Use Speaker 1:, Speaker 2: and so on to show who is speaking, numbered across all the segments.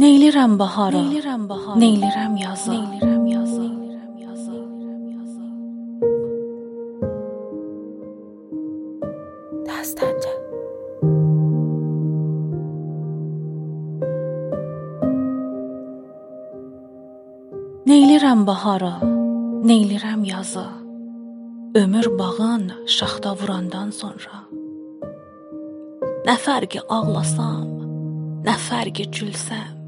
Speaker 1: Neylirəm bahara, neylirəm bahara, neylirəm yaza, neylirəm yaza. Dastanca. Neylirəm bahara, neylirəm yaza. Ömür bağın şaxta vurandan sonra. Nə fərqi ağlasam, nə fərqi gülsəm.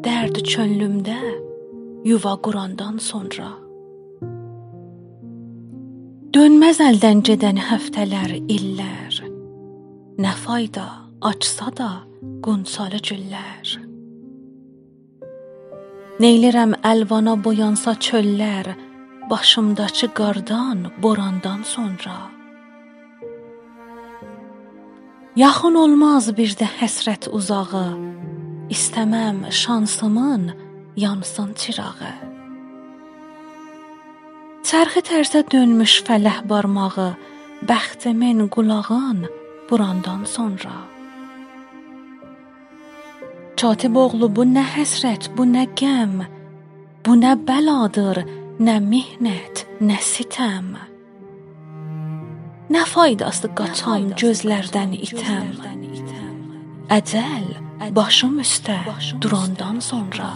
Speaker 1: Dərd çönlümdə yuva qurandan sonra. Dönməz əldən gedən həftələr, illər. Nə fayda açsa da qunsalı güllər. Neylirəm əlvana boyansa çöllər, başımdakı qardan, borandan sonra. Yaxın olmaz bir də həsrət uzağı. İstəməm şansımın yansın çırağı. Çərxi tərzə dönmüş fələh barmağı, bəxtimin qulağın burandan sonra. Katib oğlu bu nə həsrət, bu nə qəm, bu nə bəladır, nə mihnət, nə sitəm. Nə faydası qaçan gözlərdən itəm. Əcəl başım üstə durandan sonra.